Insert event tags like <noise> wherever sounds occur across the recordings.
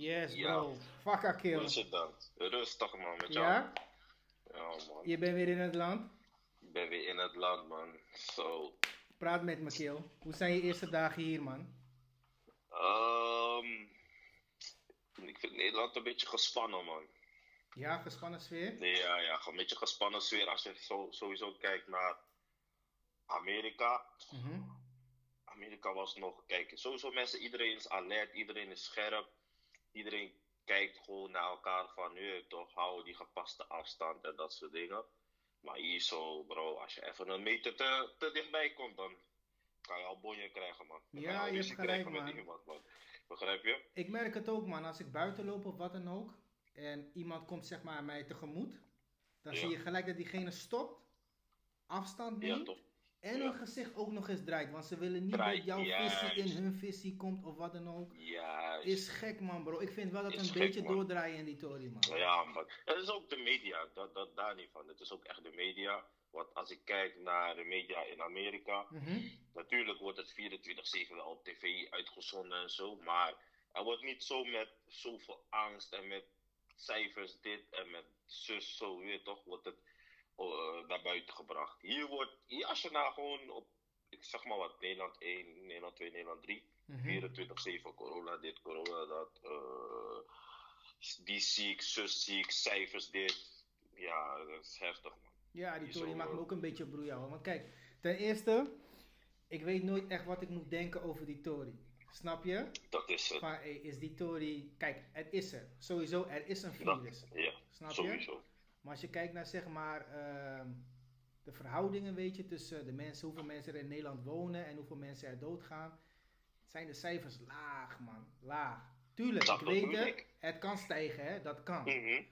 Yes, bro. Hoe kill. is het dan? Rustig man, met jou. Ja? Ja man, Je bent weer in het land? ik ben weer in het land man. Zo. Praat met me, kill. Hoe zijn je eerste dagen hier, man? Ehm, ik vind Nederland een beetje gespannen man. Ja, gespannen sfeer? Nee, ja, ja, een beetje gespannen sfeer als je zo, sowieso kijkt naar Amerika. Mhm. Amerika was nog, kijk, sowieso mensen, iedereen is alert, iedereen is scherp. Iedereen kijkt gewoon naar elkaar van, nu toch, hou die gepaste afstand en dat soort dingen. Maar hier zo, bro, als je even een meter te, te dichtbij komt, dan kan je al bonje krijgen, man. Dan Ja, al je hebt gelijk, krijgen met man. iemand, man. Begrijp je? Ik merk het ook, man. Als ik buiten loop of wat dan ook. En iemand komt, zeg maar, mij tegemoet. Dan Ja. zie je gelijk dat diegene stopt. Afstand neemt. En hun gezicht ook nog eens draait. Want ze willen niet Draait, dat jouw juist. visie in hun visie komt of wat dan ook. Ja, Is gek, man, bro. Ik vind wel dat Is een gek, beetje man. doordraaien in die tory, man. Ja, man. Het is ook de media, dat, dat daar niet van. Het is ook echt de media. Want als ik kijk naar de media in Amerika, Mhm. natuurlijk wordt het 24-7 wel op tv uitgezonden en zo, maar er wordt niet zo met zoveel angst en met cijfers dit en met zus zo weer toch, wordt het naar buiten gebracht. Hier wordt, hier als je nou gewoon op, ik zeg maar wat, Nederland 1, Nederland 2, Nederland 3, Mhm. 24-7, corona dit, corona dat, eh, die ziek, zus ziek, cijfers dit. Ja, dat is heftig man. Ja, die zo, maakt me eh, ook een beetje broeien, hoor. Want kijk, ten eerste, ik weet nooit echt wat ik moet denken over die tory. Snap je? Dat is het. Van, hey, is die tory... Kijk, het is er. Sowieso, er is een Dat, virus. ja, Snap je? Maar als je kijkt naar, zeg maar, ehm, de verhoudingen, weet je, tussen de mensen, hoeveel mensen er in Nederland wonen en hoeveel mensen er doodgaan, zijn de cijfers laag, man. Laag. Tuurlijk, Dat ik weet het. Het kan stijgen, hè. Dat kan. Mhm.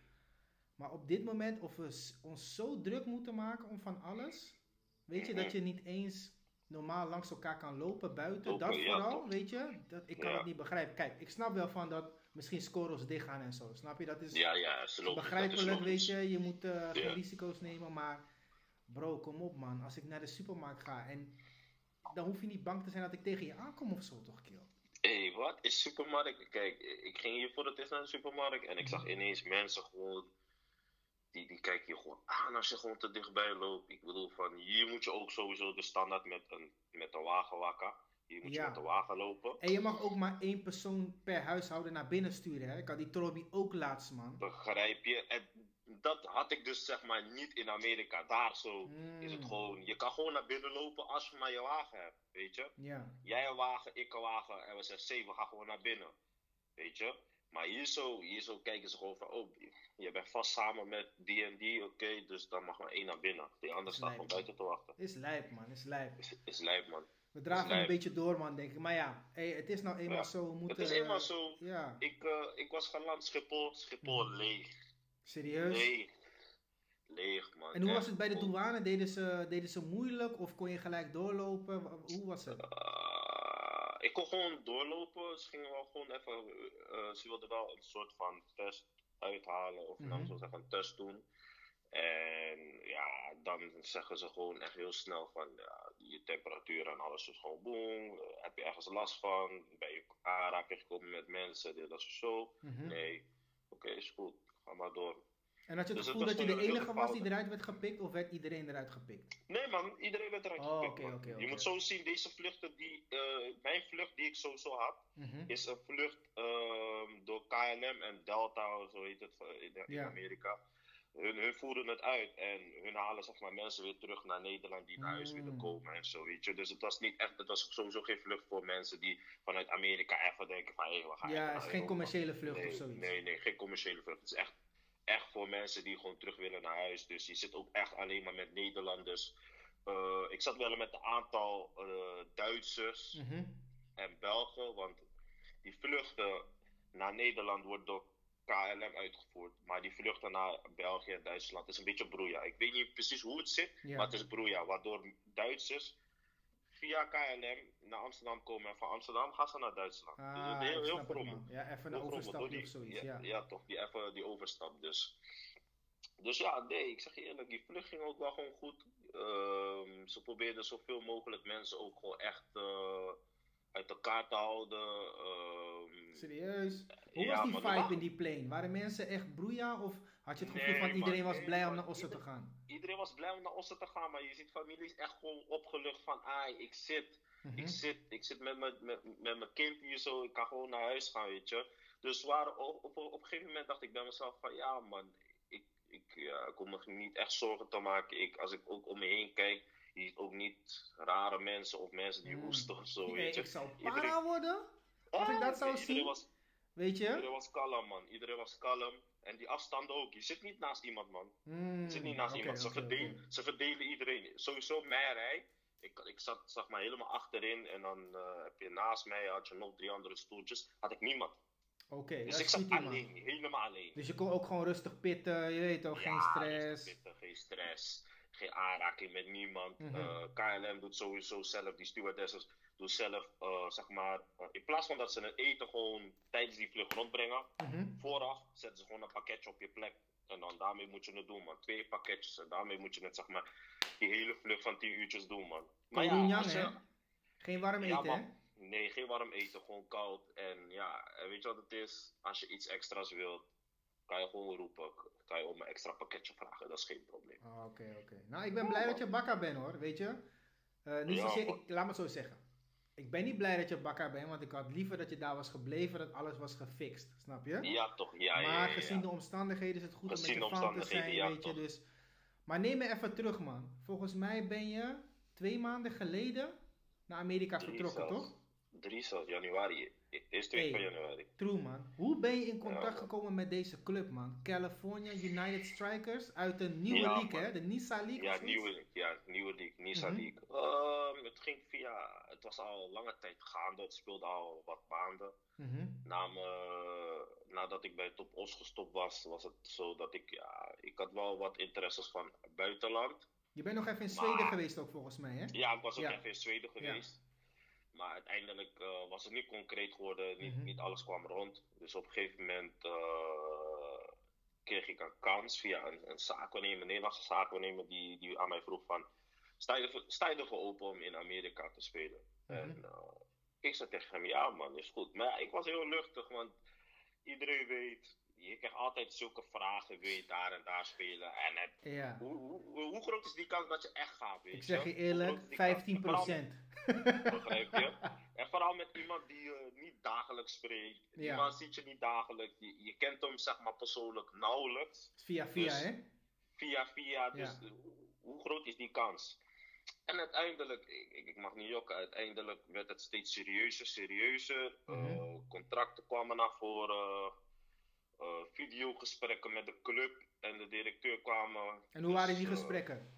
Maar op dit moment, of we ons zo druk moeten maken om van alles. Weet je, dat je niet eens normaal langs elkaar kan lopen buiten. Lopen, dat vooral, weet je. Dat, ik kan Ja. het niet begrijpen. Kijk, ik snap wel van dat misschien scores dicht gaan en zo. Snap je? Dat is Ja, ja, is logisch. Begrijpelijk, weet je. Je moet eh, geen Ja. risico's nemen. Maar bro, kom op man. Als ik naar de supermarkt ga en dan hoef je niet bang te zijn dat ik tegen je aankom of zo, toch, kill? Hé, hey, wat is supermarkt? Kijk, ik ging hier voor het eerst naar de supermarkt en ik zag ineens mensen gewoon. Die, die kijken je gewoon aan als je gewoon te dichtbij loopt. Ik bedoel, van hier moet je ook sowieso de standaard met een, met een wagen wakken. Hier moet Ja. je met de wagen lopen. En je mag ook maar één persoon per huishouden naar binnen sturen, hè. Ik had die Trobi ook laatst, man. Begrijp je? En dat had ik dus zeg maar niet in Amerika. Daar zo is het gewoon. Je kan gewoon naar binnen lopen als je maar je wagen hebt. Weet je? Ja. Jij een wagen, ik een wagen en we zeggen zeven, ga gewoon naar binnen. Weet je? Maar hier zo, hier zo kijken ze gewoon van, oh, je bent vast samen met die en die, oké, dus dan mag maar één naar binnen. Die ander staat Lijp. buiten te wachten. Is lijp, man. Is lijp. Is, is lijp, man. We dragen een beetje door, man, denk ik. Maar ja, hey, het is nou eenmaal Ja. zo. We moeten, Het is eenmaal zo. Ja, Ik, eh, ik was geland Schiphol, Schiphol Mhm. leeg. serieus. Leeg. Leeg, man. En hoe was het bij de douane? Deden ze, deden ze moeilijk of kon je gelijk doorlopen? Hoe was het? Eh, ik kon gewoon doorlopen. Ze gingen wel gewoon even. eh, ze wilden wel een soort van test uithalen. Of nou, Mhm. zo zeggen, een test doen. En ja, dan zeggen ze gewoon echt heel snel van ja, je temperatuur en alles is gewoon boom. Eh, heb je ergens last van? Ben je aanraking gekomen met mensen? Dit, dat, zo. Mhm. Nee. Oké, is goed. Ga maar door. En had je het Dus gevoel dat je de enige was die eruit werd gepikt of werd iedereen eruit gepikt? Nee man, iedereen werd eruit Oh, gepikt, oké, man. oké, Je moet zo zien, deze vluchten die, eh, mijn vlucht die ik sowieso had, Mhm. is een vlucht ehm, door KLM en Delta, zo heet het eh, in, in Ja. Amerika. Hun, hun voeren het uit en hun halen zeg maar, mensen weer terug naar Nederland die naar huis willen Mm. komen en zo, weet je. Dus het was niet echt, het was sowieso geen vlucht voor mensen die vanuit Amerika even denken van, hé, we gaan Ja, het is geen commerciële vlucht nee, of zoiets. Nee, nee, geen commerciële vlucht. Het is echt, echt voor mensen die gewoon terug willen naar huis. Dus je zit ook echt alleen maar met Nederlanders. Eh, ik zat wel met een aantal eh, Duitsers Mhm. en Belgen, want die vluchten naar Nederland wordt door KLM uitgevoerd. Maar die vluchten naar België en Duitsland is een beetje broeia. Ik weet niet precies hoe het zit, Ja. maar het is broeia. Waardoor Duitsers via KLM naar Amsterdam komen en van Amsterdam gaan ze naar Duitsland. Ah, dus het heel, heel het, vroom. Ja, even een die- of zoiets, ja, ja. ja, toch, die, even die overstap dus. Dus ja, nee, ik zeg je eerlijk, die vlucht ging ook wel gewoon goed. Ehm, ze probeerden zoveel mogelijk mensen ook gewoon echt eh, uit elkaar te houden. Ehm, Serieus? Hoe Ja, was die vibe in die plane? Waren mensen echt broeia of had je het gevoel Nee, van man, iedereen was nee, blij om naar Ossen te gaan? Iedereen was blij om naar Ossen te gaan, maar je ziet families echt gewoon opgelucht van, ai, ik zit, Mhm. ik zit, ik zit met mijn met, met mijn kind hier zo, ik kan gewoon naar huis gaan, weet je. Dus waar, op, op, op een gegeven moment dacht ik bij mezelf van, ja man, ik, ik, ja, ik me niet echt zorgen te maken. Ik, als ik ook om me heen kijk, je ziet ook niet rare mensen of mensen die Mm. hoesten of zo, Nee, weet je. ik zou Iedereen- para worden, als ik Ah, dat zou zien. Was, weet je? iedereen was kalm, man. Iedereen was kalm. En die afstanden ook. Je zit niet naast iemand, man. Mm, Je zit niet naast iemand. Ze, oké, verdelen, ze verdelen iedereen. Sowieso mijn rij. Ik, ik zat zeg maar helemaal achterin. En dan eh, heb je naast mij had je nog drie andere stoeltjes. Had ik niemand. Oké, Dus ik zat man. alleen. Helemaal alleen. Dus je kon ook gewoon rustig pitten, je weet toch, geen stress. rustig zitten, geen stress. Geen aanraking met niemand. Mhm. Eh, KLM doet sowieso zelf, die stewardesses doen zelf, eh, zeg maar, eh, in plaats van dat ze het eten gewoon tijdens die vlucht rondbrengen, Mhm. vooraf zetten ze gewoon een pakketje op je plek. En dan daarmee moet je het doen, man. Twee pakketjes. En daarmee moet je het, zeg maar, die hele vlucht van 10 uurtjes doen, man. Maar doen ja, als je, Geen warm Ja, eten, hè? nee, geen warm eten, gewoon koud. En ja, en weet je wat het is? Als je iets extra's wilt, kan je gewoon roepen. Kan je om een extra pakketje vragen, dat is geen probleem. Oh, Oké, oké. Nou, ik ben blij dat je bakka bent hoor, weet je. Eh niet Ja, zozeer, ik, laat me het zo zeggen. Ik ben niet blij dat je bakka bent, want ik had liever dat je daar was gebleven, dat alles was gefixt, snap je? Ja, toch? Ja, maar ja, gezien de omstandigheden is het goed Gezien om met je fan te omstandigheden, zijn, ja, weet je. Dus. Maar neem me even terug, man. Volgens mij ben je twee maanden geleden naar Amerika Drie vertrokken, zelfs. toch? Drie zelfs, januari. Eerste week Hey. van januari. True, man. Hoe ben je in contact Ja, gekomen met deze club, man? California United Strikers uit de nieuwe Ja, league, hè? De Nisa League? Ja, nieuwe, ja, nieuwe league, Nisa Mhm. League. Ehm, het ging via, het was al lange tijd gaande, het speelde al wat maanden. Na me- nadat ik bij Top Os gestopt was, was het zo dat ik, ja, ik had wel wat interesses van buitenland. Je bent nog even in Maar- Zweden geweest ook, volgens mij, hè? Ja, ik was ook Ja. even in Zweden geweest. Maar uiteindelijk eh, was het niet concreet geworden, niet, Mhm. niet alles kwam rond. Dus op een gegeven moment eh, kreeg ik een kans via een, een zaakwaarnemer, een Nederlandse zaakwaarnemer, die, die aan mij vroeg van, sta je, ervoor, sta je ervoor open om in Amerika te spelen? Mhm. En eh, ik zei tegen hem, ja man, is goed. Maar ja, ik was heel luchtig, want iedereen weet, je krijgt altijd zulke vragen, wil je daar en daar spelen? En het, Ja. hoe, hoe, hoe, groot is die kans dat je echt gaat, weet Ik zeg je eerlijk, is die kans? 15 Vooral- Begrijp je? <laughs> En vooral met iemand die je niet dagelijks spreekt. Ja. Iemand ziet je niet dagelijks. Je, je kent hem zeg maar persoonlijk nauwelijks. Via via, Dus- hè? Via via. Dus Ja. eh, hoe, groot is die kans? En uiteindelijk, ik, ik- ik mag niet jokken, uiteindelijk werd het steeds serieuzer, serieuzer. Mhm. Eh, contracten kwamen naar voren. Eh, videogesprekken met de club en de directeur kwamen. En hoe waren Dus, die eh, gesprekken?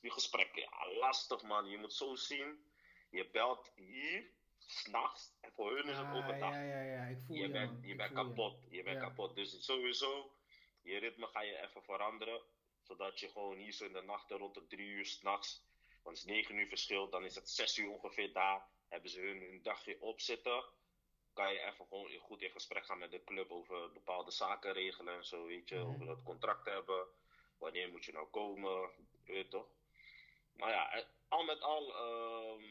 die gesprekken, ja, lastig man. Je moet zo zien. Je belt hier, s'nachts. En voor hun is het Ah, overdag. ja, ja, ja, ik voel je, je bent, je bent kapot. Je bent Ja. kapot. Dus sowieso, je ritme ga je even veranderen. Zodat je gewoon hier zo in de nachten rond de drie uur s'nachts. Want het is negen uur verschil. Dan is het zes uur ongeveer daar. Hebben ze hun, hun dagje opzitten. Kan je even gewoon goed in gesprek gaan met de club over bepaalde zaken regelen en zo, weet je. Mhm. Over dat contract hebben. Wanneer moet je nou komen, je weet toch. Maar ja, eh, al met al, ehm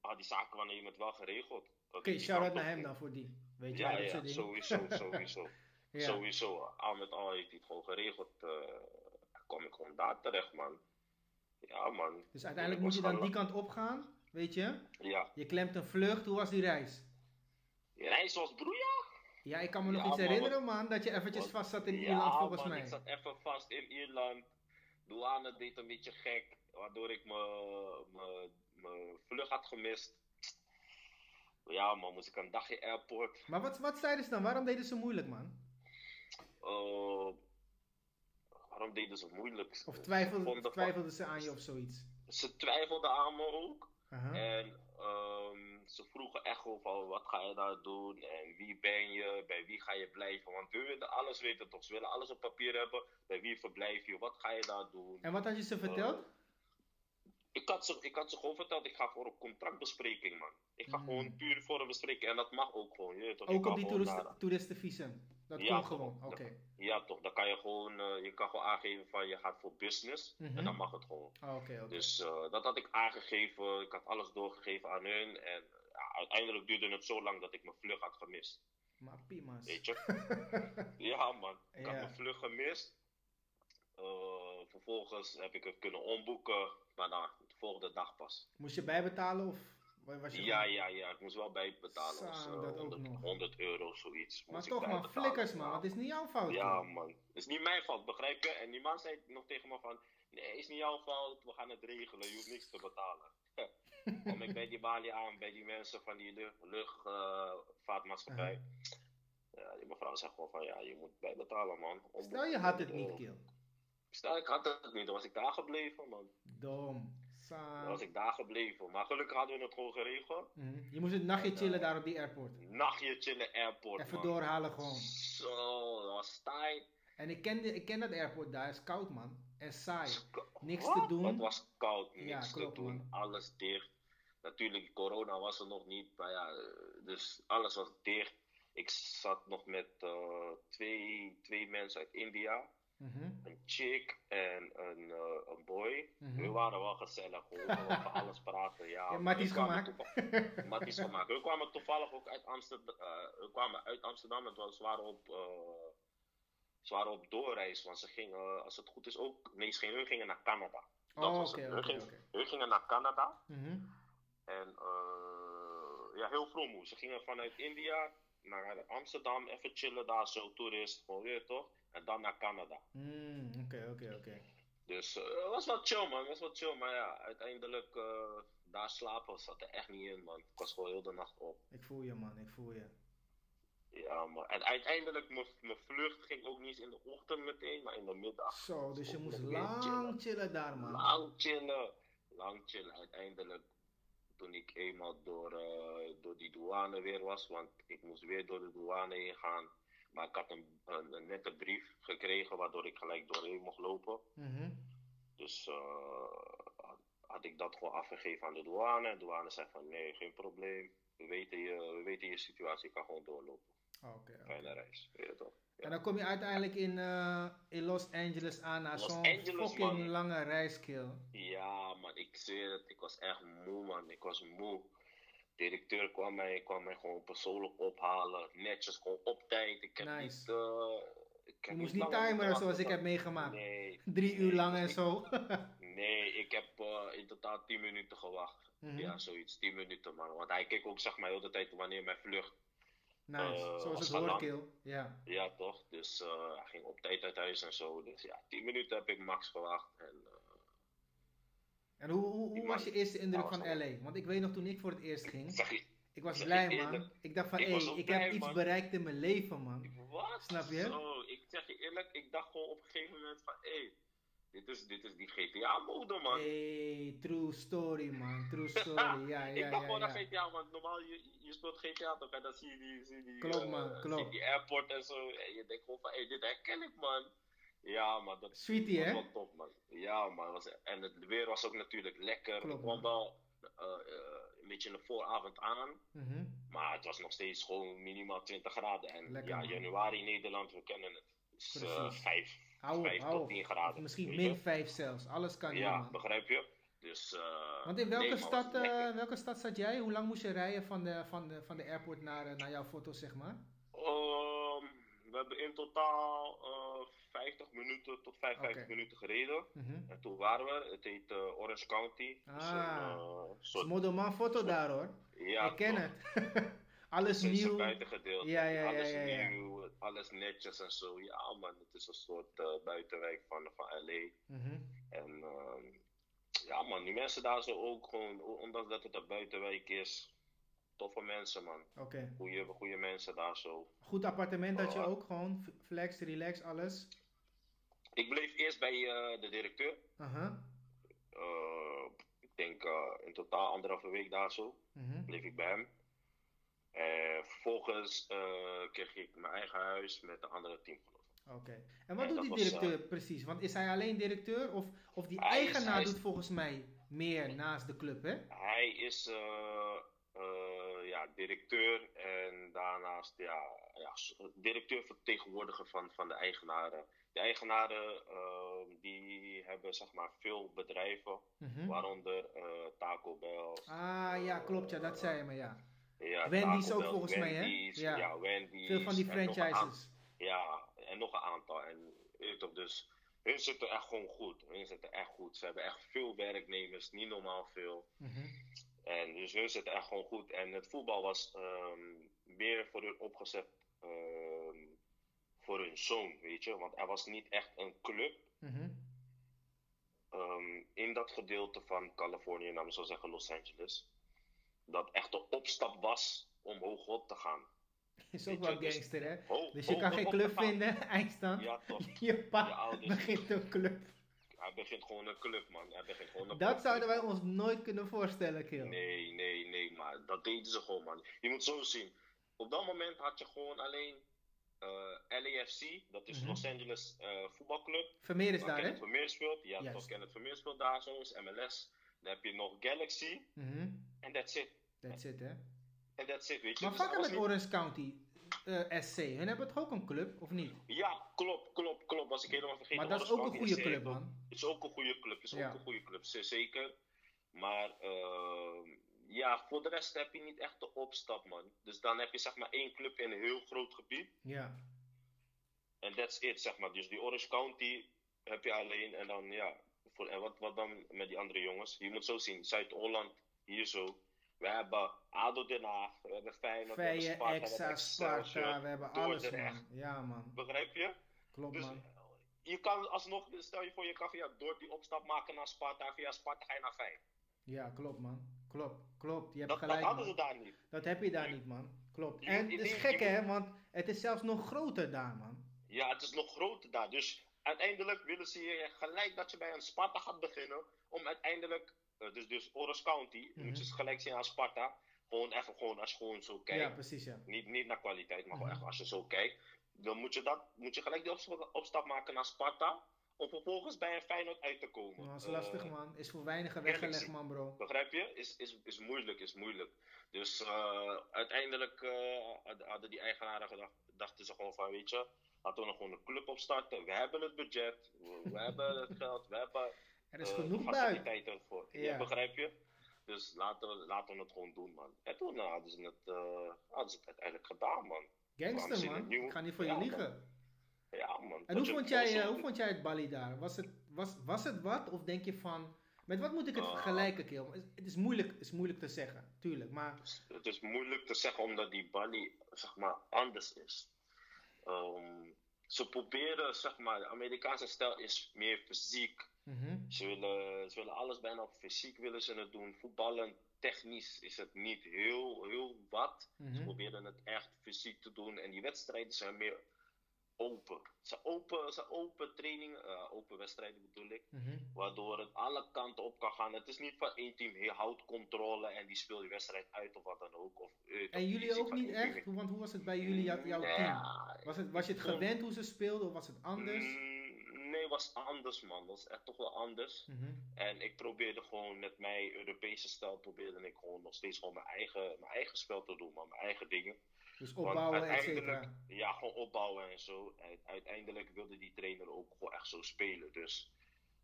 had die zaken wanneer je het wel geregeld. Oké, die shout-out naar hem dan voor die. Weet je, Ja, ja, ding. sowieso, <laughs> sowieso. Ja. Sowieso, al met al heeft hij het gewoon geregeld. eh kwam ik gewoon daar terecht, man. Ja, man. Dus uiteindelijk moet je dan die kant op gaan, weet je? Ja. Je klemt een vlucht, hoe was die reis? Reis was broeia. Ja, ik kan me nog Ja, iets herinneren, man, dat je eventjes vast zat in ja, Ierland, volgens man, mij. ik zat even vast in Ierland. Douane deed een beetje gek, waardoor ik mijn vlucht had gemist. Ja, man, moest ik een dagje airport. Maar wat, wat zeiden ze dan? Waarom deden ze moeilijk, man? Eh, waarom deden ze moeilijk? Of twijfelden, ze aan je of zoiets? Ze twijfelden aan me ook. En ze vroegen echt gewoon van wat ga je daar doen en wie ben je, bij wie ga je blijven. Want we willen alles weten toch, ze willen alles op papier hebben. Bij wie verblijf je, wat ga je daar doen. En wat had je ze verteld? Ik had, ze, ik had ze gewoon verteld, ik ga voor een contractbespreking man. Ik ga Mm. gewoon puur voor een bespreking en dat mag ook gewoon. Je, Ook op die toeristen, toeristenvisum? Dat Ja, gewoon, oké. ja toch, dan kan je gewoon, eh, je kan gewoon aangeven van je gaat voor business Mhm. en dan mag het gewoon. Ah, Oké, oké. Dus eh, dat had ik aangegeven. Ik had alles doorgegeven aan hun. En ja, uiteindelijk duurde het zo lang dat ik mijn vlucht had gemist. Maar pima's. Weet je? <laughs> ja, man. Ik had mijn vlucht gemist. Eh, vervolgens heb ik het kunnen omboeken, maar dan de volgende dag pas. Moest je bijbetalen of was je Ja, ja, ja. Ik moest wel bijbetalen. Zo, Dus, eh, dat ook 100, nog. 100 euro, zoiets. Maar toch man, flikkers man, het is niet jouw fout. Ja, man. Het is niet mijn fout, begrijp je? En die man zei nog tegen me van... Nee, is niet jouw fout. We gaan het regelen. Je hoeft niks te betalen. <laughs> Kom ik bij die balie aan, bij die mensen van die luchtvaartmaatschappij. Ja, die mevrouw zegt gewoon van... Ja, je moet bijbetalen, man. Om- Stel je had het eh, niet, kill. Stel, ik had het niet. Dan was ik daar gebleven, man. Dom. Was ik daar gebleven. Maar gelukkig hadden we het gewoon geregeld. Mhm. Je moest een nachtje chillen daar op die airport. Nachtje chillen airport, Even man. doorhalen gewoon. Zo, dat was taai. En ik ken, de- ik ken dat airport daar, is koud man. En saai. Niks te doen. Het was koud, niks Ja, te doen, man. alles dicht. Natuurlijk, corona was er nog niet, maar ja, eh, dus alles was dicht. Ik zat nog met eh, twee, twee mensen uit India, Mhm. een chick en een, eh, een boy. Mhm. We waren wel gezellig, we over <laughs> alles praten. Ja, matties gemaakt. <laughs> Matties gemaakt. We kwamen toevallig ook uit Amsterdam, we kwamen uit Amsterdam en we waren op, eh, ze waren op doorreis, want ze gingen, als het goed is ook, nee, ze gingen, hun gingen naar Canada. Dat Oh, was oké, het. Hun gingen-. Hun gingen naar Canada Mhm. en eh, ja, heel vroom. Ze gingen vanuit India naar Amsterdam, even chillen daar, zo toerist, gewoon weer toch? En dan naar Canada. Mm, Oké, oké, oké. Dus eh, het was wel chill man, was wel chill. Maar ja, uiteindelijk eh, daar slapen zat er echt niet in man. Ik was gewoon heel de nacht op. Ik voel je man, ik voel je. Ja man. En uiteindelijk, mijn mijn vlucht ging ook niet eens in de ochtend meteen, maar in de middag. Zo, dus je moest lang chillen. chillen daar man. Lang chillen. Lang chillen. Uiteindelijk, toen ik eenmaal door, eh, door die douane weer was, want ik moest weer door de douane heen gaan. Maar ik had een, een, een nette brief gekregen, waardoor ik gelijk doorheen mocht lopen. Mhm. Dus eh, had, ik dat gewoon afgegeven aan de douane. De douane zei van nee, geen probleem. We weten je, we weten je situatie, je kan gewoon doorlopen. Oké. Fijne reis. Weet je toch? Ja. En dan kom je uiteindelijk in, eh, in Los Angeles aan na Los zo'n fucking man. lange reiskill. Ja, man, ik zweer het. Ik was echt moe, man. Ik was moe. Directeur kwam mij, kwam mij gewoon persoonlijk ophalen. Netjes, gewoon op tijd. Ik heb Nice. niet... eh, ik Je moest niet timeren zoals ik heb meegemaakt. Nee, Drie Nee, uur lang en zo. <laughs> nee, ik heb eh, in totaal 10 minuten gewacht. Mhm. Ja, zoiets. 10 minuten, man. Want hij keek ook, zeg maar, heel de tijd wanneer mijn vlucht... Nice, Eh, zoals als het hoort. Ja. Ja, toch? Dus hij ging op tijd uit huis en zo. Dus ja, 10 minuten heb ik max gewacht. En, En hoe, hoe, was je eerste indruk Ja, van LA? Want ik weet nog toen ik voor het eerst ging, zeg je, ik was blij man. Ik dacht van, ik hé, ik blij, heb iets man. bereikt in mijn leven man. Wat? Snap je? Zo, ik zeg je eerlijk, ik dacht gewoon op een gegeven moment van, hé, hey, dit, is, dit is die GTA-mode, man. Hey, true story man, true <laughs> story. Ja, ik ja, dacht ja. gewoon ja. GTA, want normaal, je, je speelt GTA toch, en dan zie je die, zie die, Klopt, eh, man, die airport en zo, en je denkt gewoon van, hé, hey, dit herken ik, man. Ja, man, dat Sweetie was hè? wel top, man. Ja, man, was, en het weer was ook natuurlijk lekker. Klopt, ik kwam wel eh, eh, een beetje in de vooravond aan, Mhm. maar het was nog steeds gewoon minimaal 20 graden. En Lekker, ja, man. januari in Nederland, we kennen het. Precies. 5, Hou op, 5 hou tot op. 10 Of graden. misschien min je? 5 zelfs. Alles kan Ja, man. begrijp je? Dus, eh, Want in welke, nee, stad, welke stad zat jij? Hoe lang moest je rijden van de, van de, van de airport naar, naar jouw foto, zeg maar? Ehm, we hebben in totaal 50 minuten tot 55 Oké. minuten gereden. Mhm. En toen waren we, het heet eh, Orange County. Dus een, Ah. eh, Het is soort, foto daar hoor. ja, ik ken toch. het. <laughs> Alles Het een nieuw. buitengedeelte. Ja, ja, ja, alles nieuw, alles netjes en zo. Ja, man, het is een soort eh, buitenwijk van, van LA. Mhm. En ehm, ja, man, die mensen daar zo ook gewoon, ondanks dat het een buitenwijk is, toffe mensen, man. Oké. Goeie, goeie mensen daar zo. Goed appartement had je ook gewoon. Flex, relax, alles. Ik bleef eerst bij eh, de directeur. Aha. Eh, ik denk eh, in totaal anderhalve week daar zo. Bleef ik bij hem. En vervolgens kreeg ik mijn eigen huis met een andere teamgenoot. Oké. En wat doet die was, directeur precies? Want is hij alleen directeur? Of, of die eigenaar is- doet volgens mij meer naast de club, hè? Hij is ja, directeur en daarnaast ja, ja, directeur vertegenwoordiger van, van de eigenaren. De eigenaren eh, die hebben zeg maar veel bedrijven, Mhm. waaronder eh, Taco Bell. Ah ja, klopt ja, dat zei je me ja. Ja, Wendy's Taco ook Bell, volgens mij, hè? Ja. Ja, Wendy's. Veel van die en franchises. Ja, en nog een aantal. En dus hun zitten echt gewoon goed. Hun zitten echt goed. Ze hebben echt veel werknemers, niet normaal veel. Mhm. En dus hun zitten echt gewoon goed. En het voetbal was ehm, meer voor hun opgezet ehm, voor hun zoon, weet je. Want er was niet echt een club Mhm. ehm, in dat gedeelte van Californië, laten we zo zeggen Los Angeles. Dat echt de opstap was om hoog op te gaan. <laughs> Is ook wel dus- gangster, hè? Dus je kan geen club vinden, <laughs> eindstand. Ja, toch. <laughs> Je pa Je ouders- begint een club. Hij begint gewoon een club, man. Hij begint gewoon een Dat club. zouden wij ons nooit kunnen voorstellen, Kill. Nee, nee, nee, maar dat deden ze gewoon, man. Je moet zo zien. Op dat moment had je gewoon alleen LAFC, dat is Mhm. Los Angeles eh, voetbalclub. Vermeer is daar, hè? Vermeer speelt. Ja, Juist. toch Kenneth Vermeer speelt daar, zo is MLS. Dan heb je nog Galaxy Mhm. en that's it. That's it, hè? En that's it, weet je. Maar Dus vakken met niet- Orange County eh, SC, hun hebben toch ook een club, of niet? Ja, klopt, klopt, klopt. Was ik helemaal vergeten. Maar dat is ook een goede SC club, man. Het is ook een goede club. Het is Ja. ook een goede club, zeker. Maar ehm, ja, voor de rest heb je niet echt de opstap, man. Dus dan heb je zeg maar één club in een heel groot gebied. Ja. En that's it, zeg maar. Dus die Orange County heb je alleen. En dan, ja. Voor, en wat, wat dan met die andere jongens? Je moet zo zien. Zuid-Holland, hier zo. We hebben ADO Den Haag. We hebben Feyenoord. we hebben Sparta, we hebben. Sparta, we hebben alles, man. Ja, man. Begrijp je? Klopt, Dus man. je kan alsnog, stel je voor, je kan via door die opstap maken naar Sparta. Via Sparta ga je naar Feyenoord. Ja, klopt, man. Klopt, klopt. Je hebt Dat, dat gelijk, hadden ze man. daar niet. Dat heb je daar niet, man. Klopt. En het is gek, hè, want het is zelfs nog groter daar, man. Ja, het is nog groter daar. Dus uiteindelijk willen ze je gelijk dat je bij een Sparta gaat beginnen. Om uiteindelijk, eh, dus, dus Orange County, Mhm. moet je ze gelijk zien aan Sparta. Gewoon even gewoon, als je gewoon zo kijkt. Ja, precies, ja. Niet, niet naar kwaliteit, maar gewoon Mhm. echt als je zo kijkt. Dan moet je, dat, moet je gelijk die opstap, opstap maken naar Sparta. Om vervolgens bij een Feyenoord uit te komen. Dat is lastig, Eh, man. Is voor weinigen weggelegd, man, bro. Begrijp je? Is, is, is moeilijk, is moeilijk. Dus eh, uiteindelijk eh, had- hadden die eigenaren gedacht, dachten ze gewoon van, weet je, laten we nog gewoon een club opstarten. We hebben het budget, we, we <laughs> hebben het geld, we hebben Er is genoeg faciliteiten voor. Ja. Ja. begrijp je? Dus laten we, laten we het gewoon doen, man. En toen hadden, ze het, hadden ze het uiteindelijk gedaan, man. Gangster, man. Ik ga niet voor Ja, je man. Ja, man. En hoe vond, jij, eh, hoe vond jij het Bali daar? Was het, was, was het wat? Of denk je van... Met wat moet ik het Ah. vergelijken? Het is moeilijk, is moeilijk te zeggen, tuurlijk. Maar Het is moeilijk te zeggen omdat die Bali, zeg maar, anders is. Ehm, ze proberen, zeg maar, de Amerikaanse stijl is meer fysiek. mhm, Ze willen, ze willen alles bijna op fysiek willen ze het doen. Voetballen, technisch is het niet heel, heel wat. Ze mhm. proberen het echt fysiek te doen. En die wedstrijden zijn meer open. Ze open, ze open trainingen, eh, open wedstrijden bedoel ik. mhm. Waardoor het alle kanten op kan gaan. Het is niet van één team, je houdt controle en die speelt die wedstrijd uit of wat dan ook. Of, eh, En jullie ook niet echt? Want hoe was het bij jullie, jou- jouw team? Was, het, was je het gewend hoe ze speelden of was het anders? Mm, nee, was anders man. was echt toch wel anders. Mhm. En ik probeerde gewoon met mijn Europese stijl, probeerde ik gewoon nog steeds gewoon mijn eigen, mijn eigen spel te doen, man. Mijn eigen dingen. Dus opbouwen, uiteindelijk-. Ja, gewoon opbouwen en zo. En uiteindelijk wilde die trainer ook gewoon echt zo spelen. Dus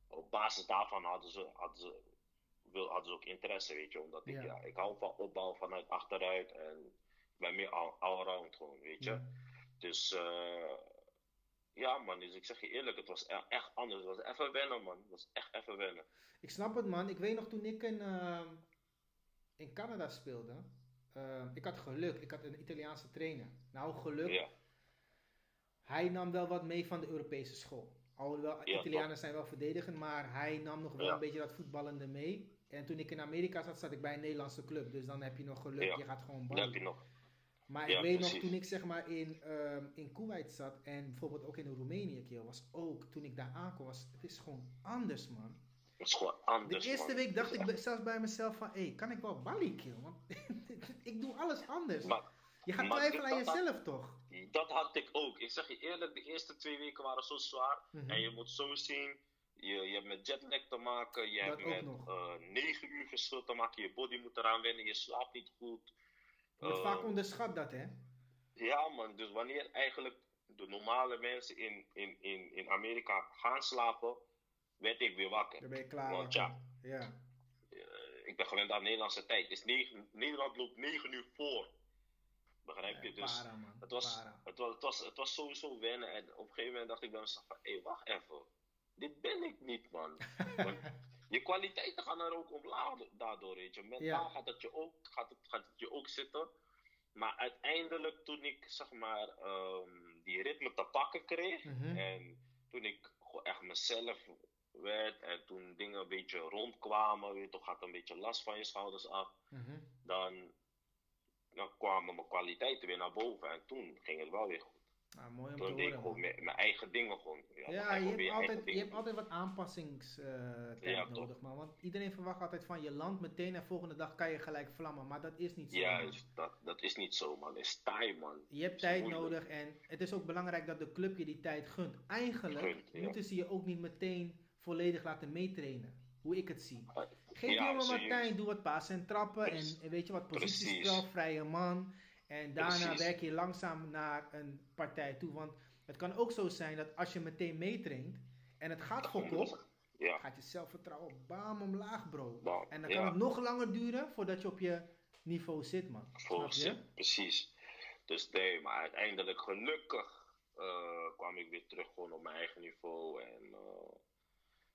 op basis daarvan hadden ze, hadden ze, wil, hadden ze ook interesse, weet je. Omdat ik, Ja. ik hou van opbouwen vanuit achteruit. En ik ben meer all- allround gewoon, weet je. Ja. Dus eh, ja, man. Dus ik zeg je eerlijk, het was e- echt anders. Het was even wennen, man. Het was echt even wennen. Ik snap het, man. Ik weet nog toen ik in, ehm, in Canada speelde. ehm, ik had geluk. Ik had een Italiaanse trainer. Nou, geluk. Ja, Hij nam wel wat mee van de Europese school. Alhoewel, Ja, Italianen zijn wel verdedigend, maar hij nam nog wel Ja. een beetje dat voetballende mee. En toen ik in Amerika zat, zat ik bij een Nederlandse club. Dus dan heb je nog geluk, je gaat gewoon dat heb je ballen. nog. Maar Ja, ik weet precies. nog, toen ik zeg maar in, ehm in Kuwait zat en bijvoorbeeld ook in Roemenië, kill, was ook, toen ik daar aankwam, was, het is gewoon anders, man. Het is gewoon De anders, eerste man. week dacht ik zelfs bij mezelf van, hé, kan ik wel Bali kill? Want <laughs> ik doe alles anders. Maar je gaat twijfelen aan jezelf, toch? dat had ik ook. Ik zeg je eerlijk, de eerste twee weken waren zo zwaar. Mhm. En je moet zo zien, je, je hebt met jetlag te maken, je Dat hebt met nog. eh 9 uur verschil te maken, je body moet eraan wennen, je slaapt niet goed. Wordt Eh, vaak onderschat dat, hè? Ja man, dus wanneer eigenlijk de normale mensen in, in, in, in Amerika gaan slapen, werd ik weer wakker. Daar ben je klaar Want ja. Ja. Eh, ik ben gewend aan Nederlandse tijd. Negen, Nederland loopt 9 uur voor. Begrijp je? Dus para, man. het, was, Para. het, was, het, was, het was sowieso wennen. En op een gegeven moment dacht ik bij mezelf van, hé, wacht even. Dit ben ik niet, man. <laughs> Je kwaliteiten gaan er ook omlaag daardoor, weet je. Mentaal Ja. gaat, het je ook, gaat, het, gaat het je ook zitten. Maar uiteindelijk, toen ik, zeg maar, ehm, die ritme te pakken kreeg... Mhm. En toen ik gewoon echt mezelf werd en toen dingen een beetje rondkwamen, weet je, toch gaat een beetje last van je schouders af, Mhm. dan, dan kwamen mijn kwaliteiten weer naar boven en toen ging het wel weer goed. Ah, mooi om te Toen deed ik gewoon mijn, mijn eigen dingen gewoon. Ja, Ja, je hebt, altijd, je hebt altijd wat aanpassingstijd Ja, toch. nodig, man. Want iedereen verwacht altijd van je land meteen en volgende dag kan je gelijk vlammen. Maar dat is niet zo. man. Juist, dat, dat is niet zo man, dat is taai man. Je hebt tijd moeilijk. nodig en het is ook belangrijk dat de club je die tijd gunt. Eigenlijk Gunt, ja. moeten ze je ook niet meteen volledig laten meetrainen. Hoe ik het zie. Geef Ja, jongen tijd, doe wat passen en trappen. En, Precies. en weet je wat, positiespel, vrije man. En daarna Precies. werk je langzaam naar een partij toe. Want het kan ook zo zijn dat als je meteen meetraint en het gaat kop, Ja, gaat je zelfvertrouwen bam omlaag, bro. En dan ja. kan het nog langer duren voordat je op je niveau zit, man. Volgens je? je, precies. Dus nee, maar uiteindelijk gelukkig eh, kwam ik weer terug gewoon op mijn eigen niveau. En eh,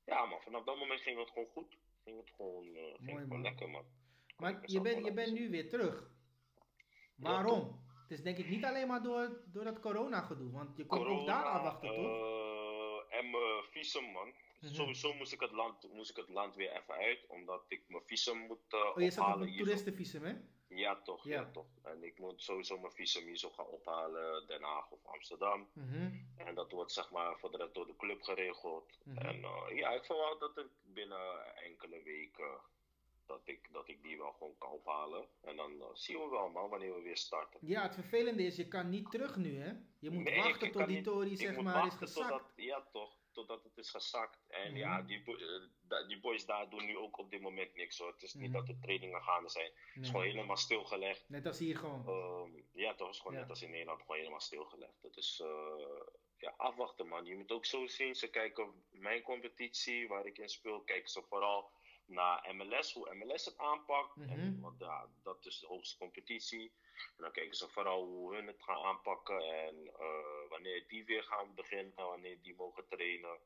ja, maar vanaf dat moment ging het gewoon goed. Ging het gewoon, eh, ging Mooi, gewoon man. lekker, man. Kon Maar je bent, je bent nu weer terug. Waarom? Het is denk ik niet alleen maar door, door dat corona gedoe. Want je kon ook daar afwachten, toch? eh, en mijn visum, man. Mhm. Sowieso moest ik, het land, moest ik het land weer even uit, omdat ik mijn visum moet eh Oh, je zat op ophalen. een hier zo. toeristenvisum, hè? Ja, toch, ja. Ja. toch. En ik moet sowieso mijn visum hier zo gaan ophalen, Den Haag of Amsterdam. Mhm. En dat wordt zeg maar voor de rest door de club geregeld. Mhm. En eh, ja, ik verwacht dat ik binnen enkele weken dat ik, dat ik die wel gewoon kan ophalen. En dan eh, zien we wel man wanneer we weer starten. Ja, het vervelende is, je kan niet terug nu, hè? Je moet Nee, wachten tot die Tory, zeg maar, is gezakt. Totdat, ja toch, totdat het is gezakt. En Mhm. ja, die, eh, die boys daar doen nu ook op dit moment niks hoor. Het is niet Mhm. dat de trainingen gaande zijn. Het is gewoon helemaal stilgelegd. Net als hier gewoon. Ehm, ja, toch is gewoon Ja. net als in Nederland gewoon helemaal stilgelegd. Het is eh, ja, afwachten, man. Je moet ook zo zien. Ze kijken mijn competitie waar ik in speel, kijken ze vooral naar MLS, hoe MLS het aanpakt. Mhm. en, want ja, dat is de hoogste competitie. En dan kijken ze vooral hoe hun het gaan aanpakken en eh, wanneer die weer gaan beginnen, wanneer die mogen trainen.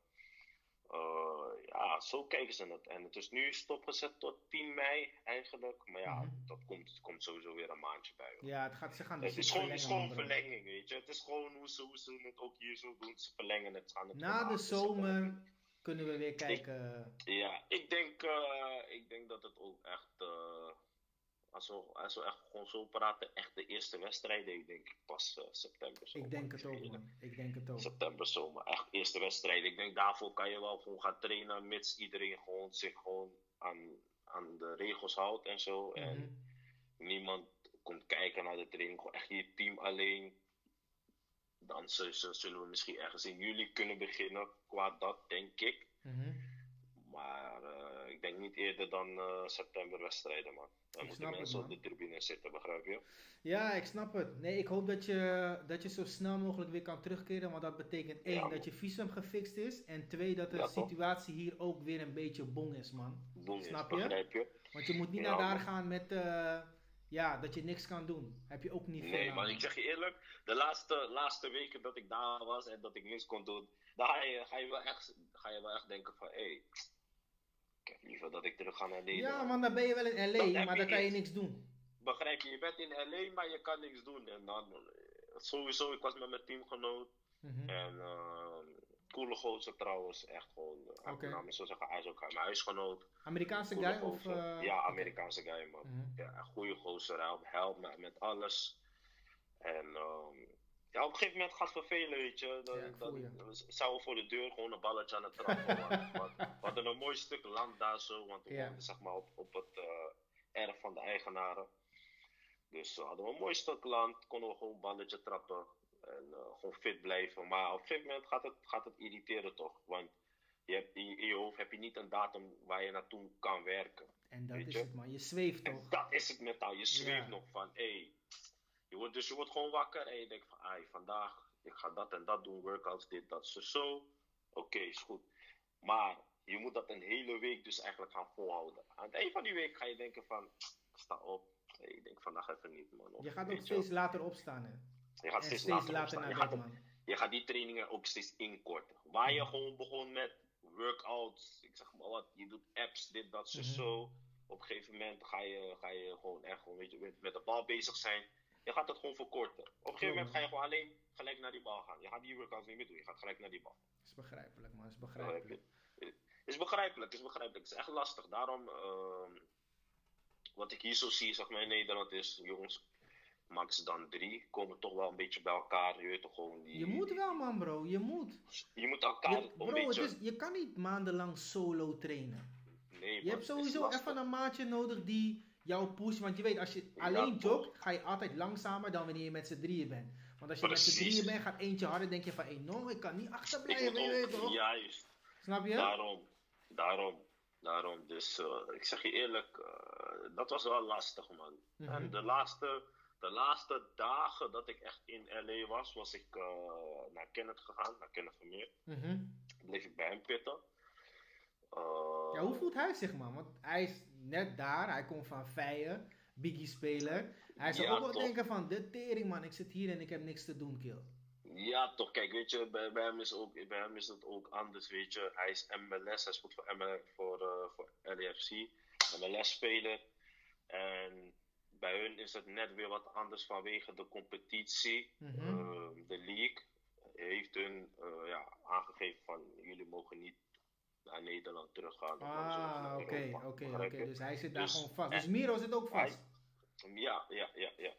Eh, ja, zo kijken ze het. En het is nu stopgezet tot 10 mei eigenlijk. Maar ja, Mhm. dat komt, komt sowieso weer een maandje bij. hoor. Ja, het gaat, ze gaan Het dus is gewoon, het is gewoon man, bro. verlenging, weet je. Het is gewoon hoe ze, hoe ze het ook hier zo doen. Ze verlengen het. Ze gaan het Na gewoon de aan. zomer kunnen we weer kijken. Ja, ik denk, eh, ik denk dat het ook echt... eh, als, we, als we echt gewoon zo praten, echt de eerste wedstrijden, ik denk pas eh, september. zomer. Ik denk het ook, man. Ik denk het ook. September, zomer. Echt eerste wedstrijd. Ik denk daarvoor kan je wel gewoon gaan trainen, mits iedereen gewoon zich gewoon aan, aan de regels houdt en zo. En Mhm. niemand komt kijken naar de training, gewoon echt je team alleen. Dan zullen we misschien ergens in juli kunnen beginnen, qua dat, denk ik. Mhm. Maar eh, ik denk niet eerder dan eh, september wedstrijden, man. Dan Ik moeten het, mensen op de tribune zitten, begrijp je? Ja, ik snap het. Nee, ik hoop dat je, dat je zo snel mogelijk weer kan terugkeren. Want dat betekent één, Ja, dat je visum gefixt is. En twee, dat de Ja, situatie hier ook weer een beetje bong is, man. Snap is, je? begrijp je? Want je moet niet Ja, naar daar man. gaan met, eh, ja, dat je niks kan doen. Heb je ook niet veel Nee, maar ik zeg je eerlijk, de laatste, laatste weken dat ik daar was en dat ik niks kon doen, dan ga je, ga je, wel, echt, ga je wel echt denken van, hé, hey, ik heb liever dat ik terug ga naar Nederland. Ja, man, dan ben je wel in LA, maar dan kan je niks doen. Begrijp je, je bent in LA, maar je kan niks doen. En dan, eh, sowieso, ik was met mijn teamgenoot Mhm. en uh, coole gozer trouwens, echt gewoon, uh, zo zeggen, hij is ook mijn huisgenoot. Amerikaanse Coole guy of... eh, ja, Amerikaanse guy, man. Mhm. Ja, een goede gozer, hij helpt- me met alles. En ehm, ja, op een gegeven moment gaat het vervelen, weet je. Dan, Ja, zijn we voor de deur gewoon een balletje aan het trappen. <laughs> we hadden een mooi stuk land daar zo, want we woonden zeg maar op, op het eh, erf van de eigenaren. Dus we hadden een mooi stuk land, konden we gewoon een balletje trappen en eh, gewoon fit blijven. Maar op een gegeven moment gaat het, gaat het irriteren toch, want je hebt, in, je- hoofd heb je niet een datum waar je naartoe kan werken. En dat is je? het, man. Je zweeft En toch? dat is het mentaal. Je zweeft Ja. nog van, hé. Hey, je wordt, dus je wordt gewoon wakker en je denkt van, ai, vandaag, ik ga dat en dat doen, workouts, dit, dat, zo, zo. Oké, is goed. Maar je moet dat een hele week dus eigenlijk gaan volhouden. Aan het eind van die week ga je denken van, ik sta op. Ik denk vandaag even niet, man. Of, Je gaat ook steeds later opstaan, hè? Je gaat En steeds, steeds later, naar Je bed, gaat, ook- man. je gaat die trainingen ook steeds inkorten. Waar je gewoon begon met workouts, ik zeg maar wat, je doet apps, dit, dat, zo, Mhm. zo. Op een gegeven moment ga je, ga je gewoon echt gewoon, weet je, met, met de bal bezig zijn. Je gaat het gewoon verkorten. Op een gegeven moment ga je gewoon alleen gelijk naar die bal gaan. Je gaat die workouts niet meer doen, je gaat gelijk naar die bal. is begrijpelijk, man. is begrijpelijk. Is begrijpelijk, het is begrijpelijk. Het is echt lastig. Daarom, ehm, wat ik hier zo zie, zeg maar in Nederland, is jongens, max dan drie, komen toch wel een beetje bij elkaar. Je weet toch gewoon die. Je moet wel, man, bro. Je moet. Je moet elkaar Je, een bro, het beetje. is, je kan niet maandenlang solo trainen. Nee, Je hebt sowieso even een maatje nodig die jou pusht. Want je weet, als je alleen jogt, ga je altijd langzamer dan wanneer je met z'n drieën bent. Want als je met z'n drieën bent, gaat eentje harder, denk je van, hé, no, ik kan niet achterblijven, weet toch? juist. Snap je? Daarom, daarom, daarom. Dus eh, ik zeg je eerlijk, eh, dat was wel lastig, man. Mhm. En de laatste, de laatste dagen dat ik echt in LA was, was ik eh, naar Kenneth gegaan, naar Kenneth Vermeer. Mhm. Bleef ik bij hem pitten. Eh, Ja, hoe voelt hij zich, man? Want hij is net daar, hij komt van Vijen, Biggie-speler. Hij zou Ja, ook wel toch. denken van, de tering, man, ik zit hier en ik heb niks te doen, kill. Ja, toch. Kijk, weet je, bij, bij, hem is ook, bij hem is het ook anders, weet je. Hij is MLS, hij speelt voor, ML, voor, eh, voor LAFC, MLS-speler. En bij hun is het net weer wat anders vanwege de competitie. Mhm. Eh, de league heeft hun eh, ja, aangegeven van, jullie mogen niet naar Nederland teruggaan. Ah, oké, oké, oké. Dus hij zit daar Dus- gewoon vast. Dus Miro zit ook vast. Ja, ja, ja, ja.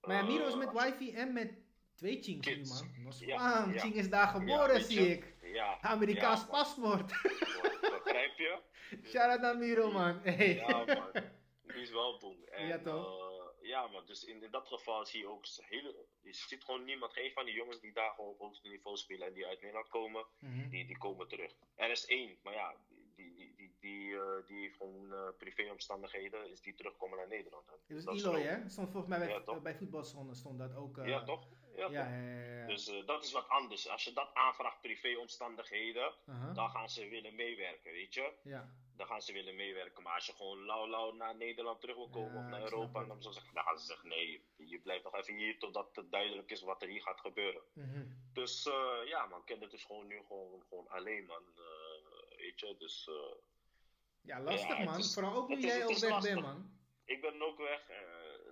Maar ja, Miro is Eh, met wifi en met twee Kids. man. Nos- Ja. Ching is daar geboren, zie ik. Ja, Amerikaans paspoort. Begrijp je? <laughs> Shout-out naar Miro, man. Hey. Ja, man. Is wel boem. En, Ja, toch? eh, ja, man. Dus in, in dat geval zie je ook hele. Je ziet gewoon niemand, geen van die jongens die daar gewoon op hoogste niveau spelen en die uit Nederland komen, Mhm. die, die komen terug. Er is één, maar ja, die, die, die, die, eh, die heeft gewoon eh, privéomstandigheden, is die terugkomen naar Nederland. Dat is Eloy, hè? Stond volgens mij bij, Ja, bij stond dat ook. eh, Ja, toch? Ja, Ja, ja. Dus eh, dat is wat anders. Als je dat aanvraagt, privéomstandigheden, dan gaan ze willen meewerken, weet je. Ja. Dan gaan ze willen meewerken. Maar als je gewoon lauw lauw naar Nederland terug wil komen Ja, of naar Europa, dan, zeggen, dan gaan ze zeggen nee, je blijft nog even hier totdat het duidelijk is wat er hier gaat gebeuren. Mhm. Dus eh, ja man, Kenneth is gewoon nu gewoon, gewoon alleen man, eh, weet je. Dus eh, Ja, lastig, Ja, het man. is- Vooral ook nu het jij het ook is weg bent, man. ik ben ook weg.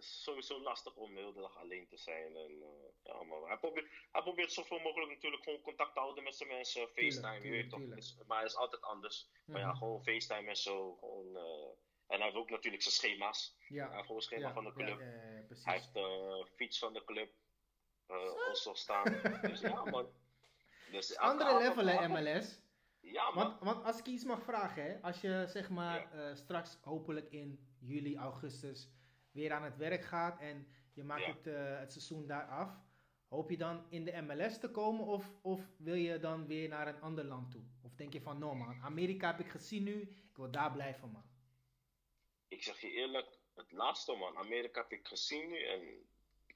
Eh, is sowieso lastig om de hele dag alleen te zijn. En, eh, ja, man. Hij, probeert, hij probeert zoveel mogelijk natuurlijk gewoon contact te houden met zijn mensen. FaceTime, je weet toch. Dus- maar hij is altijd anders. Maar ja, Mhm. gewoon FaceTime en zo. Gewoon, eh, en hij heeft ook natuurlijk zijn schema's. Hij Ja. heeft gewoon een schema Ja, van de club. Hij heeft de fiets van de club. eh also staan. dus ja, <laughs> man. Dus Andere avond- level, hè, MLS. Ja, man. Want, want als ik iets mag vragen, hè, als je zeg maar eh, straks hopelijk in juli, augustus weer aan het werk gaat en je maakt Ja. het, eh, het seizoen daar af, hoop je dan in de MLS te komen of, of wil je dan weer naar een ander land toe? Of denk je van, no man, Amerika heb ik gezien nu, ik wil daar blijven man. Ik zeg je eerlijk, het laatste man. Amerika heb ik gezien nu. En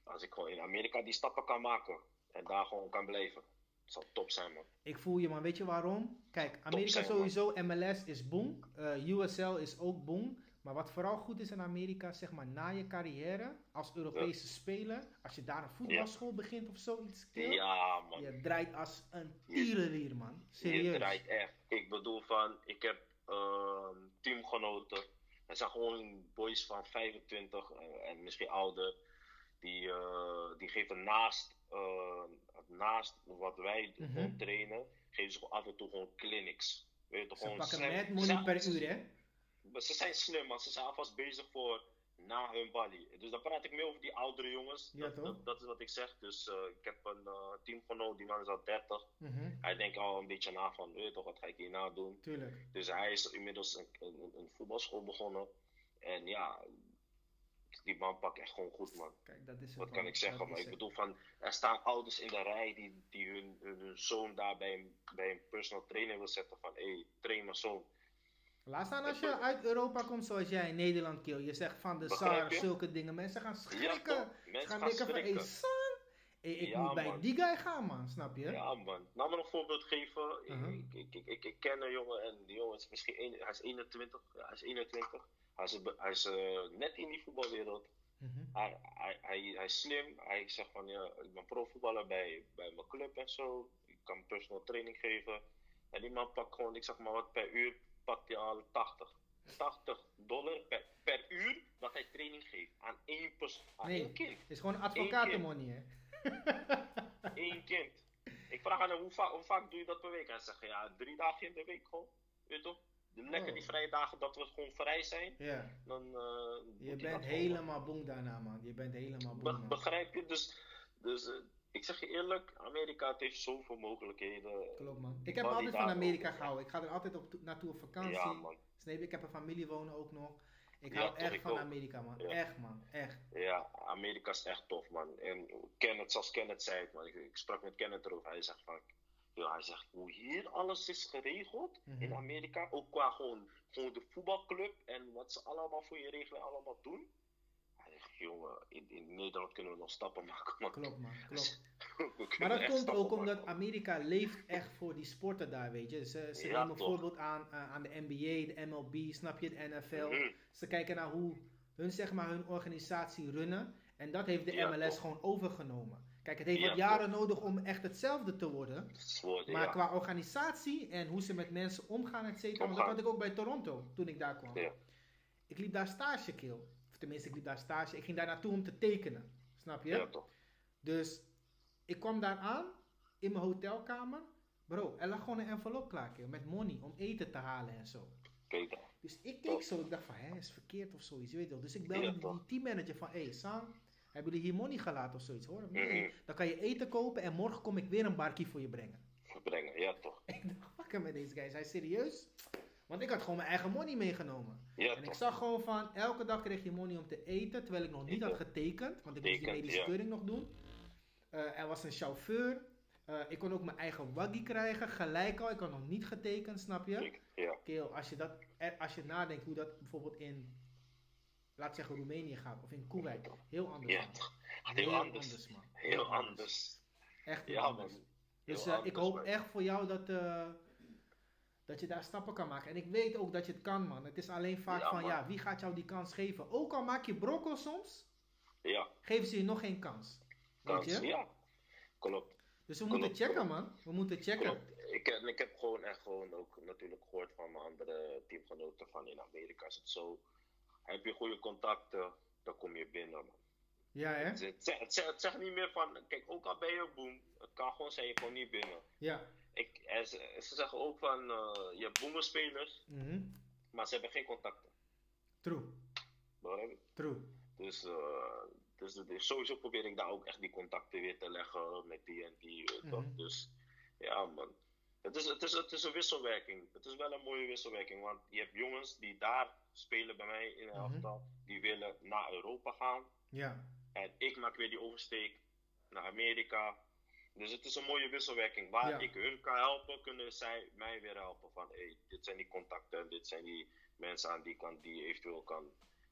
als ik gewoon in Amerika die stappen kan maken. En daar gewoon kan blijven. Het zal top zijn, man. Ik voel je man, weet je waarom? Kijk, Amerika zijn, sowieso, MLS is boom, eh, USL is ook boom. Maar wat vooral goed is in Amerika, zeg maar na je carrière als Europese speler, als je daar een voetbalschool begint of zoiets, kill, Ja, man. je draait als een Je- tierenlier man. Je Serieus. draait echt. Ik bedoel van, ik heb ehm, teamgenoten. Het zijn gewoon boys van 25 eh, en misschien ouder. Die, eh, die geven naast, eh, naast wat wij gewoon trainen, geven ze af en toe gewoon clinics. Weet je toch, Ze gewoon pakken mad money per uur hè. Maar ze zijn slim, man. Ze zijn alvast bezig voor na hun body. Dus dan praat ik meer over die oudere jongens. Ja, dat, dat, dat is wat ik zeg. Dus eh, ik heb een uh, teamgenoot, die man is al 30. Mhm, Hij denkt al een beetje na van, weet je toch, wat ga ik hierna doen? Tuurlijk. Dus hij is inmiddels een, een, een voetbalschool begonnen. En ja, die man pakt echt gewoon goed, man. Kijk, dat is het. Wat man. kan ik zeggen? Dat Maar ik het. bedoel van, er staan ouders in de rij die, die hun, hun, hun zoon daar bij een, bij een personal trainer wil zetten van, hé, hey, train mijn zoon. Laat staan als je uit Europa komt zoals jij in Nederland kill. Je zegt van de SAR, zulke dingen. Mensen gaan schrikken. Mensen gaan gaan denken van, hey schrikken. son, hey, ik Ja, moet bij die guy gaan, man. Snap je? Ja, man. Laat me een voorbeeld geven. Ik- Uh-huh. ik, ik, ik, ik, ik ken een jongen en die jongen is misschien een, hij is 21. Ja, hij is 21. Hij is, hij is eh, net in die voetbalwereld. Hij, hij, hij, hij is slim. Hij zegt van ja, ik ben profvoetballer bij, bij mijn club en zo. Ik kan personal training geven. En die man pakt gewoon, ik zeg maar wat per uur, pakt hij al 80. 80 dollar per, per uur dat hij training geeft aan één persoon, aan Nee. één kind. Het is gewoon advocatenmoney, hè? <laughs> Eén kind. Ik vraag aan hem, hoe, va hoe vaak doe je dat per week? Hij zegt, ja, drie dagen in de week gewoon. Weet je toch? Lekker Oh. die vrije dagen dat we gewoon vrij zijn. Ja. Dan, eh, Je bent helemaal boem daarna, man. Je bent helemaal boem, begrijp je? Dus, dus eh, ik zeg je eerlijk, Amerika het heeft zoveel mogelijkheden. Klopt, man. Ik heb altijd van Amerika gehouden. Ik ga er altijd op to- naartoe op vakantie. Ja, man. Ik heb een familie wonen ook nog. Ik Ja, hou toch, echt ik van ook. Amerika, man. Ja. Echt, man. Echt. Ja, Amerika is echt tof, man. En Kenneth, zoals Kenneth zei het, man. Ik, ik sprak met Kenneth erover. Hij zegt van, ja, hij zegt hoe hier alles is geregeld Mhm. in Amerika. Ook qua gewoon, gewoon de voetbalclub en wat ze allemaal voor je regelen, allemaal doen. Jongen, in, in Nederland kunnen we nog stappen maken, man. Klopt, man. <laughs> Klopt. We Maar dat komt ook omdat maken. Amerika leeft echt voor die sporten daar, weet je. Ze, ze Ja, nemen bijvoorbeeld aan, eh, aan de NBA, de MLB, snap je, de NFL. Mhm. Ze kijken naar hoe hun, zeg maar, hun organisatie runnen. En dat heeft de Ja, MLS gewoon overgenomen. Kijk, het heeft Ja, wat jaren nodig om echt hetzelfde te worden. Maar ja. qua organisatie en hoe ze met mensen omgaan, et cetera. Want dat had ik ook bij Toronto toen ik daar kwam. Ja. Ik liep daar stage, kill. Of tenminste, ik liep daar stage. Ik ging daar naartoe om te tekenen. Snap je? Ja, toch. Dus ik kwam daar aan in mijn hotelkamer. Bro, er lag gewoon een envelop klaar, kill, met money om eten te halen en zo. Kijk. Dus ik keek zo, ik dacht van, hè, is verkeerd of zoiets, je weet wel. Dus ik belde Ja, die, teammanager van, hé, hey, Sam, hebben jullie hier money gelaten of zoiets? Hoor, nee, dan kan je eten kopen en morgen kom ik weer een barkie voor je brengen. Verbrengen, ja, toch. <laughs> Ik dacht, fuck met deze guy. Is hij serieus? Want ik had gewoon mijn eigen money meegenomen. Ja, En ik zag gewoon van, elke dag kreeg je money om te eten, terwijl ik nog niet had getekend. Want ik moest die medische keuring nog doen. Eh, er was een chauffeur. Eh, ik kon ook mijn eigen waggie krijgen, gelijk al. Ik had nog niet getekend, snap je? Ik- Ja, Keel, als je, dat, eh, als je nadenkt hoe dat bijvoorbeeld in, laat zeggen Roemenië gaat, of in Kuwait, heel anders. ja. Heel anders. man. Heel anders. Echt heel Ja, anders. man. Dus Heel ik hoop man. echt voor jou dat, dat je daar stappen kan maken. En ik weet ook dat je het kan, man. Het is alleen vaak Ja, van, man. ja, wie gaat jou die kans geven? Ook al maak je brokkel soms, Ja, geven ze je nog geen kans. Weet je? Ja, klopt. Dus we moeten checken, man. We moeten checken. Ik, heb- ik heb gewoon echt gewoon ook natuurlijk gehoord van mijn andere teamgenoten van in Amerika is het zo. Heb je goede contacten, dan kom je binnen, man. Ja, hè? Het, het, zegt- het, zegt- het zegt niet meer van, kijk, ook al ben je boom, het kan gewoon zijn, je komt niet binnen. Ja. Ik, en ze, ze zeggen ook van, eh, je hebt boemerspelers, Mhm. maar ze hebben geen contacten. True. Begrijp? True. Dus, eh, dus, dus sowieso probeer ik daar ook echt die contacten weer te leggen met die en die. Mhm. Dus ja, man. Het is, het, is, het is een wisselwerking. Het is wel een mooie wisselwerking. Want je hebt jongens die daar spelen bij mij in een Mhm. elftal. Die willen naar Europa gaan. Ja. En ik maak weer die oversteek naar Amerika. Dus het is een mooie wisselwerking. Waar Ja. ik hun kan helpen, kunnen zij mij weer helpen. Van hey, dit zijn die contacten, dit zijn die mensen aan die kant die je eventueel kan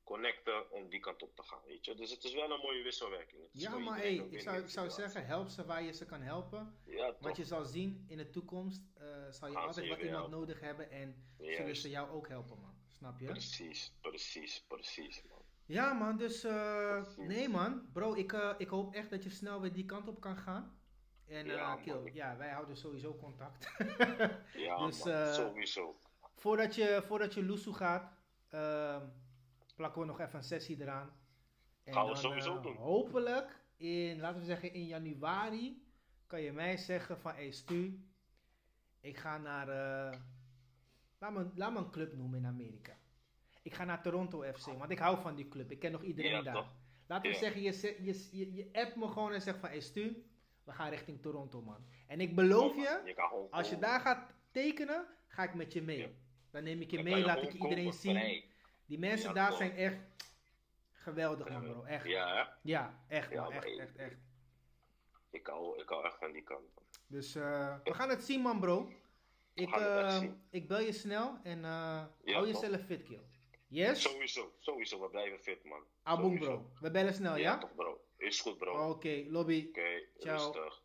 connecten om die kant op te gaan. Weet je? Dus het is wel een mooie wisselwerking. Ja, maar hey, ik zou, ik zou zeggen, help ze waar je ze kan helpen. Ja, toch. Wat je zal zien in de toekomst, eh, zal je Gaan altijd wat iemand helpen. nodig hebben en zullen ze jou ook helpen, man. Snap je? Precies, precies, precies, man. Ja, man, dus eh, nee, man. Bro, ik, eh, ik hoop echt dat je snel weer die kant op kan gaan. En Ja, Kil, ik- ja, wij houden sowieso contact. <laughs> Ja, <laughs> Dus, man. eh, Sowieso. voordat je, voordat je gaat, ehm, plakken we nog even een sessie eraan. En Gaan we dan, sowieso eh, doen. Hopelijk, in, laten we zeggen in januari, kan je mij zeggen van, hey Stu, ik ga naar, eh, laat, me, laat me een club noemen in Amerika. Ik ga naar Toronto FC, want ik hou van die club. Ik ken nog iedereen Ja, daar. toch? Laten we Ja. zeggen, je, je, je, je appt me gewoon en zegt van, hey Stu, we gaan richting Toronto, man. En ik beloof je, als je daar gaat tekenen, ga ik met je mee. Ja. Dan neem ik je Dan mee, je laat ik iedereen zien. Die mensen Ja, daar zijn echt geweldig, man, bro. Echt. Ja, Ja, echt, man. Echt, ik- echt, echt. Ik hou, ik hou echt van die kant. Dus eh, we gaan het zien, man, bro. Ik, eh, ik bel je snel en eh hou jezelf fit, kill. Yes? Sowieso, sowieso. We blijven fit, man. Aboom, Sowieso. bro. We bellen snel, Ja, ja? toch, bro. Is goed, bro. Oké, lobby. Oké, Ciao. rustig.